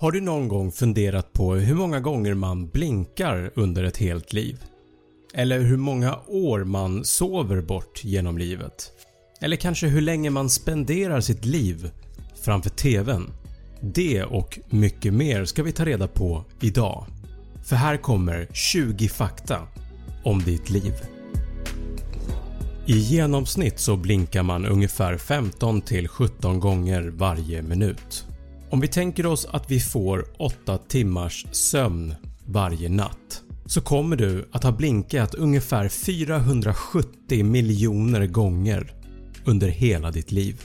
Har du någon gång funderat på hur många gånger man blinkar under ett helt liv? Eller hur många år man sover bort genom livet? Eller kanske hur länge man spenderar sitt liv framför TVn? Det och mycket mer ska vi ta reda på idag. För här kommer 20 fakta om ditt liv. I genomsnitt så blinkar man ungefär 15-17 gånger varje minut. Om vi tänker oss att vi får 8 timmars sömn varje natt så kommer du att ha blinkat ungefär 470 miljoner gånger under hela ditt liv.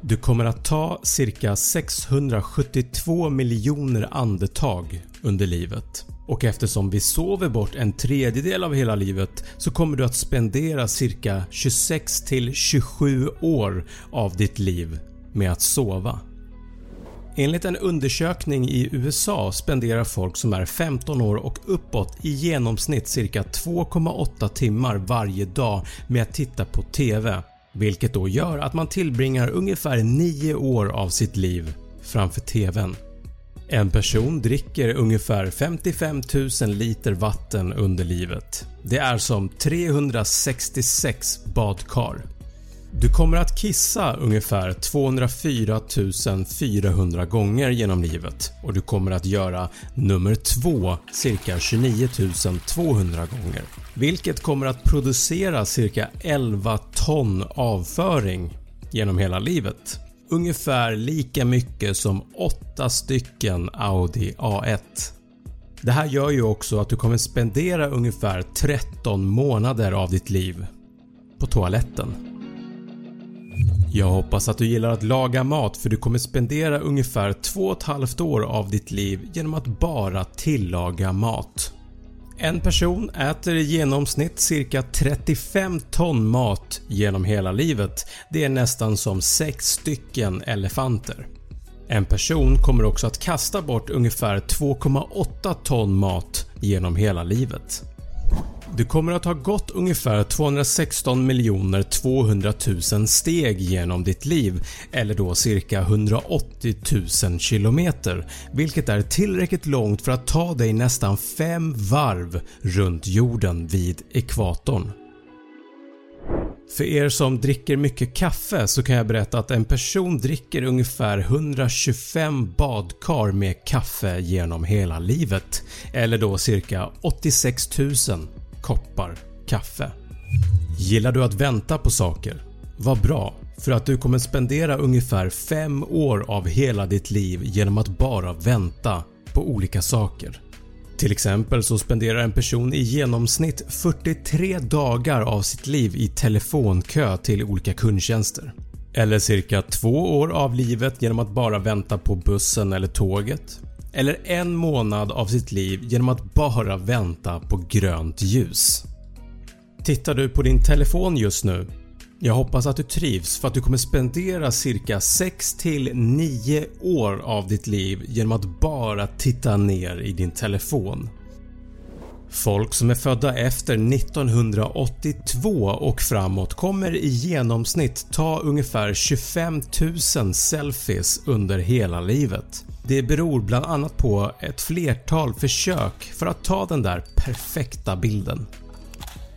Du kommer att ta cirka 672 miljoner andetag under livet och eftersom vi sover bort en tredjedel av hela livet så kommer du att spendera cirka 26-27 år av ditt liv med att sova. Enligt en undersökning i USA spenderar folk som är 15 år och uppåt i genomsnitt cirka 2,8 timmar varje dag med att titta på TV vilket då gör att man tillbringar ungefär 9 år av sitt liv framför TVn. En person dricker ungefär 55 000 liter vatten under livet. Det är som 366 badkar. Du kommer att kissa ungefär 204 400 gånger genom livet och du kommer att göra nummer 2 cirka 29 200 gånger vilket kommer att producera cirka 11 ton avföring genom hela livet. Ungefär lika mycket som 8 stycken Audi A1. Det här gör ju också att du kommer spendera ungefär 13 månader av ditt liv på toaletten. Jag hoppas att du gillar att laga mat för du kommer spendera ungefär 2,5 år av ditt liv genom att bara tillaga mat. En person äter i genomsnitt cirka 35 ton mat genom hela livet. Det är nästan som 6 stycken elefanter. En person kommer också att kasta bort ungefär 2,8 ton mat genom hela livet. Du kommer att ha gått ungefär 216 200 000 steg genom ditt liv eller då cirka 180 000 km vilket är tillräckligt långt för att ta dig nästan 5 varv runt jorden vid ekvatorn. För er som dricker mycket kaffe så kan jag berätta att en person dricker ungefär 125 badkar med kaffe genom hela livet eller då cirka 86 000 koppar kaffe. Gillar du att vänta på saker? Vad bra, för att du kommer spendera ungefär 5 år av hela ditt liv genom att bara vänta på olika saker. Till exempel så spenderar en person i genomsnitt 43 dagar av sitt liv i telefonkö till olika kundtjänster. Eller cirka 2 år av livet genom att bara vänta på bussen eller tåget. Eller en månad av sitt liv genom att bara vänta på grönt ljus. Tittar du på din telefon just nu? Jag hoppas att du trivs för att du kommer spendera cirka 6-9 år av ditt liv genom att bara titta ner i din telefon. Folk som är födda efter 1982 och framåt kommer i genomsnitt ta ungefär 25 000 selfies under hela livet. Det beror bland annat på ett flertal försök för att ta den där perfekta bilden.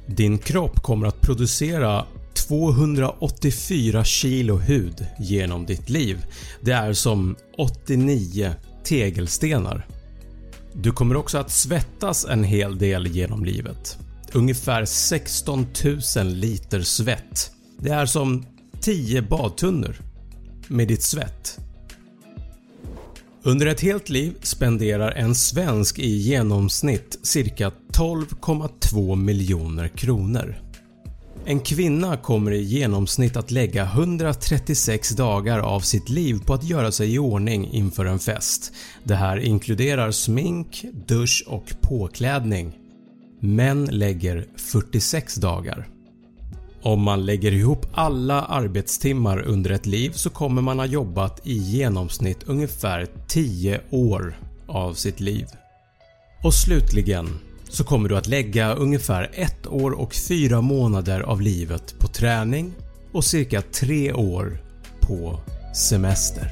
Din kropp kommer att producera 284 kilo hud genom ditt liv. Det är som 89 tegelstenar. Du kommer också att svettas en hel del genom livet. Ungefär 16 000 liter svett. Det är som 10 badtunnor med ditt svett. Under ett helt liv spenderar en svensk i genomsnitt cirka 12,2 miljoner kronor. En kvinna kommer i genomsnitt att lägga 136 dagar av sitt liv på att göra sig i ordning inför en fest. Det här inkluderar smink, dusch och påklädning. Män lägger 46 dagar. Om man lägger ihop alla arbetstimmar under ett liv så kommer man ha jobbat i genomsnitt ungefär 10 år av sitt liv. Och slutligen så kommer du att lägga ungefär ett år och 4 månader av livet på träning och cirka 3 år på semester.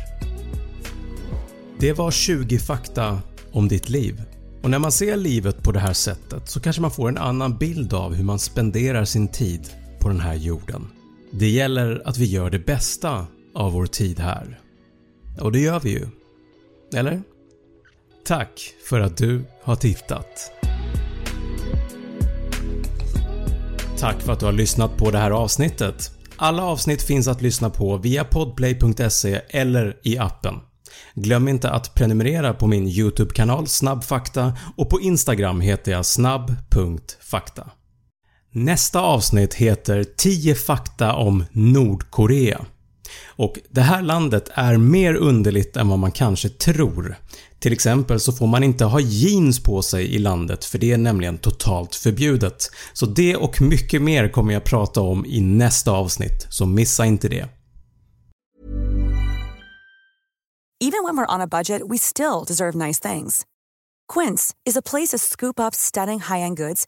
Det var 20 fakta om ditt liv och när man ser livet på det här sättet så kanske man får en annan bild av hur man spenderar sin tid på den här jorden. Det gäller att vi gör det bästa av vår tid här. Och det gör vi ju. Eller? Tack för att du har tittat. Tack för att du har lyssnat på det här avsnittet. Alla avsnitt finns att lyssna på via podplay.se eller i appen. Glöm inte att prenumerera på min YouTube-kanal Snabbfakta och på Instagram heter jag snabb.fakta. Nästa avsnitt heter 10 fakta om Nordkorea. Och Det här landet är mer underligt än vad man kanske tror. Till exempel så får man inte ha jeans på sig i landet för det är nämligen totalt förbjudet. Så det och mycket mer kommer jag prata om i nästa avsnitt, så missa inte det. Even when we're on a budget we still deserve nice things. Quince is a place to scoop up stunning high-end goods